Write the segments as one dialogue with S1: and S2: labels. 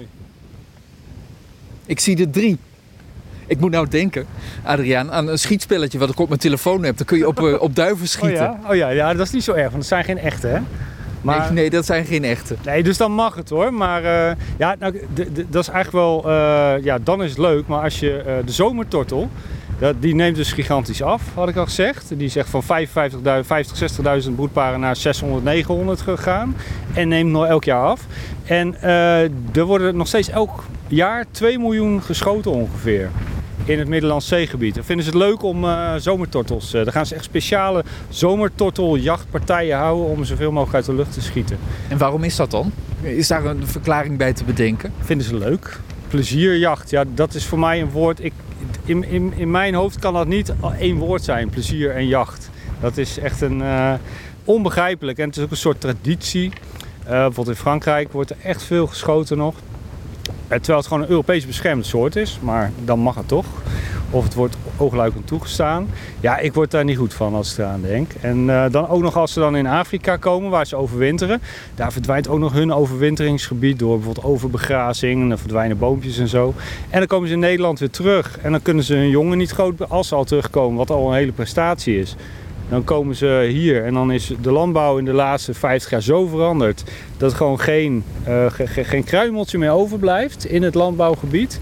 S1: mooi.
S2: Ik zie er drie. Ik moet nou denken, Adriaan, aan een schietspelletje wat ik op mijn telefoon heb. Dan kun je op, eh, op duiven
S1: Oh
S2: schieten.
S1: ja? oh ja, ja, dat is niet zo erg, want het zijn geen echte, hè? Maar,
S2: Nee, nee, dat zijn geen echte.
S1: Nee, dus dan mag het hoor. Maar eh, ja, nou, dat is eigenlijk wel, eh, ja, dan is het leuk. Maar als je de zomertortel, dat, die neemt dus gigantisch af, had ik al gezegd. Die zegt van 55.000, 50, 60.000 broedparen naar 600, 900 gegaan. En neemt nog elk jaar af. En eh, er worden nog steeds elk jaar 2 miljoen geschoten ongeveer. In het Middellandse zeegebied. Dan vinden ze het leuk om eh, zomertortels. eh, dan gaan ze echt speciale zomertorteljachtpartijen houden om zoveel mogelijk uit de lucht te schieten.
S2: En waarom is dat dan? Is daar een verklaring bij te bedenken?
S1: vinden ze leuk. Plezierjacht, ja, dat is voor mij een woord. Ik, in, in, in mijn hoofd kan dat niet één woord zijn, plezier en jacht. Dat is echt een eh, onbegrijpelijk en het is ook een soort traditie. Eh, bijvoorbeeld in Frankrijk wordt er echt veel geschoten nog. Eh, terwijl het gewoon een Europees beschermd soort is, maar dan mag het toch. Of het wordt oogluikend toegestaan. Ja, ik word daar niet goed van als ik eraan denk. En eh, dan ook nog als ze dan in Afrika komen, waar ze overwinteren. Daar verdwijnt ook nog hun overwinteringsgebied door bijvoorbeeld overbegrazing. En dan verdwijnen boompjes en zo. En dan komen ze in Nederland weer terug. En dan kunnen ze hun jongen niet groot, als ze al terugkomen, wat al een hele prestatie is. Dan komen ze hier en dan is de landbouw in de laatste 50 jaar zo veranderd dat gewoon geen, ge- ge- geen kruimeltje meer overblijft in het landbouwgebied.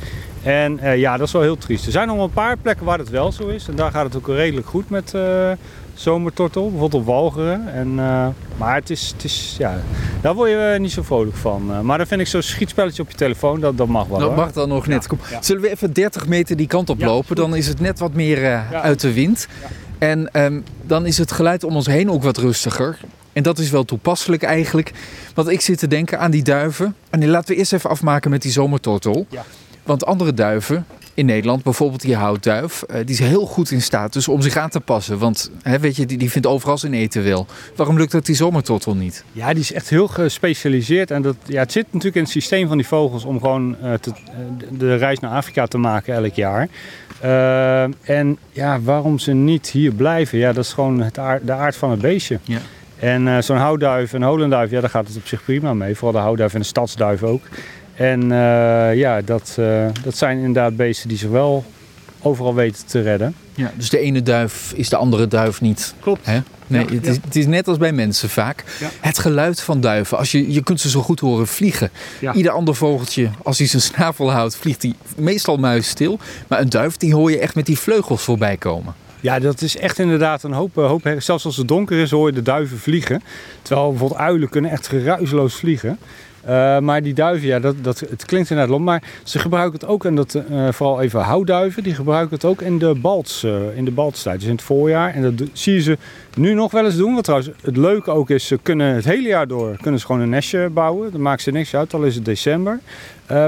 S1: En eh, ja, dat is wel heel triest. Er zijn nog wel een paar plekken waar het wel zo is. En daar gaat het ook redelijk goed met eh, zomertortel. Bijvoorbeeld op Walcheren. En, eh, maar het is, het is, ja, daar word je niet zo vrolijk van. Maar dan vind ik zo'n schietspelletje op je telefoon, dat, dat mag wel.
S2: Dat
S1: hoor.
S2: mag dan nog net. Kom,
S1: ja.
S2: Zullen we even 30 meter die kant op lopen? Dan is het net wat meer
S1: Ja.
S2: uit de wind. En ehm, dan is het geluid om ons heen ook wat rustiger. En dat is wel toepasselijk eigenlijk. Want ik zit te denken aan die duiven. En die laten we eerst even afmaken met die zomertortel.
S1: Ja.
S2: Want andere duiven in Nederland, bijvoorbeeld die houtduif, eh, die is heel goed in staat dus om zich aan te passen. Want hè, weet je, die, die vindt overal zijn eten wel. Waarom lukt dat die zomertortel niet?
S1: Ja, die is echt heel gespecialiseerd. En dat, ja, het zit natuurlijk in het systeem van die vogels om gewoon eh, te- eh, de- reis naar Afrika te maken elk jaar. En ja, waarom ze niet hier blijven, ja, dat is gewoon het aard- de aard van het beestje.
S2: Ja.
S1: En zo'n houtduif en holenduif, ja, daar gaat het op zich prima mee. Vooral de houtduif en de stadsduif ook. En eh, ja, dat, eh, dat zijn inderdaad beesten die zich wel overal weten te redden.
S2: Ja, dus de ene duif is de andere duif niet.
S1: Klopt.
S2: Hè? Nee,
S1: Ja,
S2: het,
S1: ja.
S2: is, het is net als bij mensen vaak.
S1: Ja.
S2: Het geluid van duiven. Als je, je kunt ze zo goed horen vliegen.
S1: Ja.
S2: Ieder ander vogeltje, als hij zijn snavel houdt, vliegt hij meestal muisstil. Maar een duif, die hoor je echt met die vleugels voorbij komen.
S1: Ja, dat is echt inderdaad een hoop, eh, hoop. her- Zelfs als het donker is, hoor je de duiven vliegen. Terwijl bijvoorbeeld uilen kunnen echt geruisloos vliegen. Eh, maar die duiven, ja, dat, dat, het klinkt inderdaad lom. Maar ze gebruiken het ook, en dat eh, vooral even houtduiven, die gebruiken het ook in de balts, eh, in de baltstijd, dus in het voorjaar. En dat zie je ze nu nog wel eens doen. Wat trouwens het leuke ook is, ze kunnen het hele jaar door kunnen ze gewoon een nestje bouwen. Dat maakt ze niks uit, al is het december.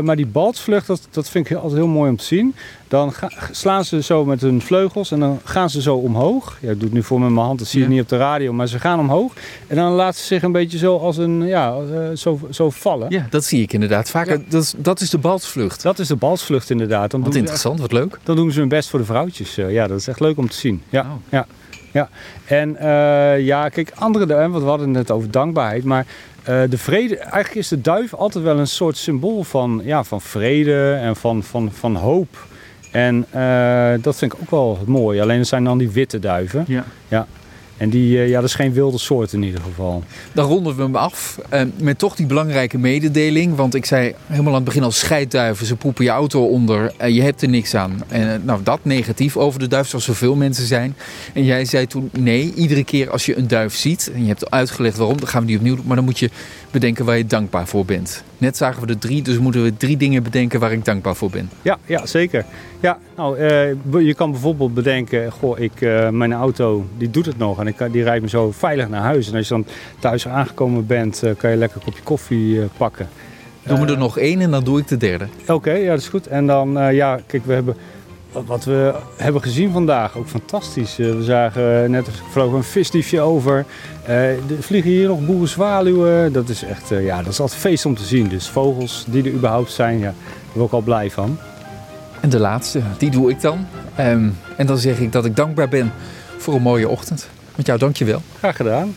S1: Maar die baltsvlucht, dat, dat vind ik altijd heel mooi om te zien. Dan ga- slaan ze zo met hun vleugels en dan gaan ze zo omhoog. Ja, ik doe het nu voor met mijn hand, dat zie je
S2: Ja.
S1: niet op de radio, maar ze gaan omhoog. En dan laten ze zich een beetje zo als een, ja, zo, zo vallen.
S2: Ja, dat zie ik inderdaad vaker.
S1: Ja.
S2: Dat, is, dat is de balsvlucht.
S1: Dat is de balsvlucht inderdaad. Dan
S2: Wat
S1: doen, ze echt,
S2: interessant, wat leuk.
S1: dan doen ze hun best voor de vrouwtjes. Eh, ja, dat is echt leuk om te zien. Ja,
S2: Oh.
S1: ja, ja. En eh, ja, kijk, andere want we hadden het net over dankbaarheid, maar eh, de vrede, eigenlijk is de duif altijd wel een soort symbool van, ja, van vrede en van, van, van hoop. En dat vind ik ook wel mooi. Alleen het zijn dan die witte duiven.
S2: Ja.
S1: En die, eh, ja, dat is geen wilde soort in ieder geval.
S2: Dan ronden we hem af eh, met toch die belangrijke mededeling. Want ik zei helemaal aan het begin al scheidduiven, ze poepen je auto onder. en je hebt er niks aan. En eh, nou, dat negatief over de duif, zoals zoveel mensen zijn. En jij zei toen, nee, iedere keer als je een duif ziet... en je hebt uitgelegd waarom, dan gaan we die opnieuw doen... maar dan moet je bedenken waar je dankbaar voor bent. Net zagen we er drie, dus moeten we drie dingen bedenken waar ik dankbaar voor ben.
S1: Ja, ja zeker. Ja, nou, eh, je kan bijvoorbeeld bedenken, goh, ik, eh, mijn auto die doet het nog en ik, die rijdt me zo veilig naar huis. En als je dan thuis aangekomen bent, eh, kan je lekker een kopje koffie pakken.
S2: Doen we er nog één en dan doe ik de derde.
S1: Oké, ja, dat is goed. En dan, ja, kijk, we hebben wat we hebben gezien vandaag, ook fantastisch. Eh, we zagen eh, net vloog een visdiefje over. Eh, er vliegen hier nog boerenzwaluwen. Dat is echt, eh, ja, dat is altijd feest om te zien. Dus vogels die er überhaupt zijn, ja, daar ben ik ook al blij van.
S2: En de laatste, die doe ik dan. Ehm, en dan zeg ik dat ik dankbaar ben voor een mooie ochtend. Met jou, dankjewel.
S1: Graag gedaan.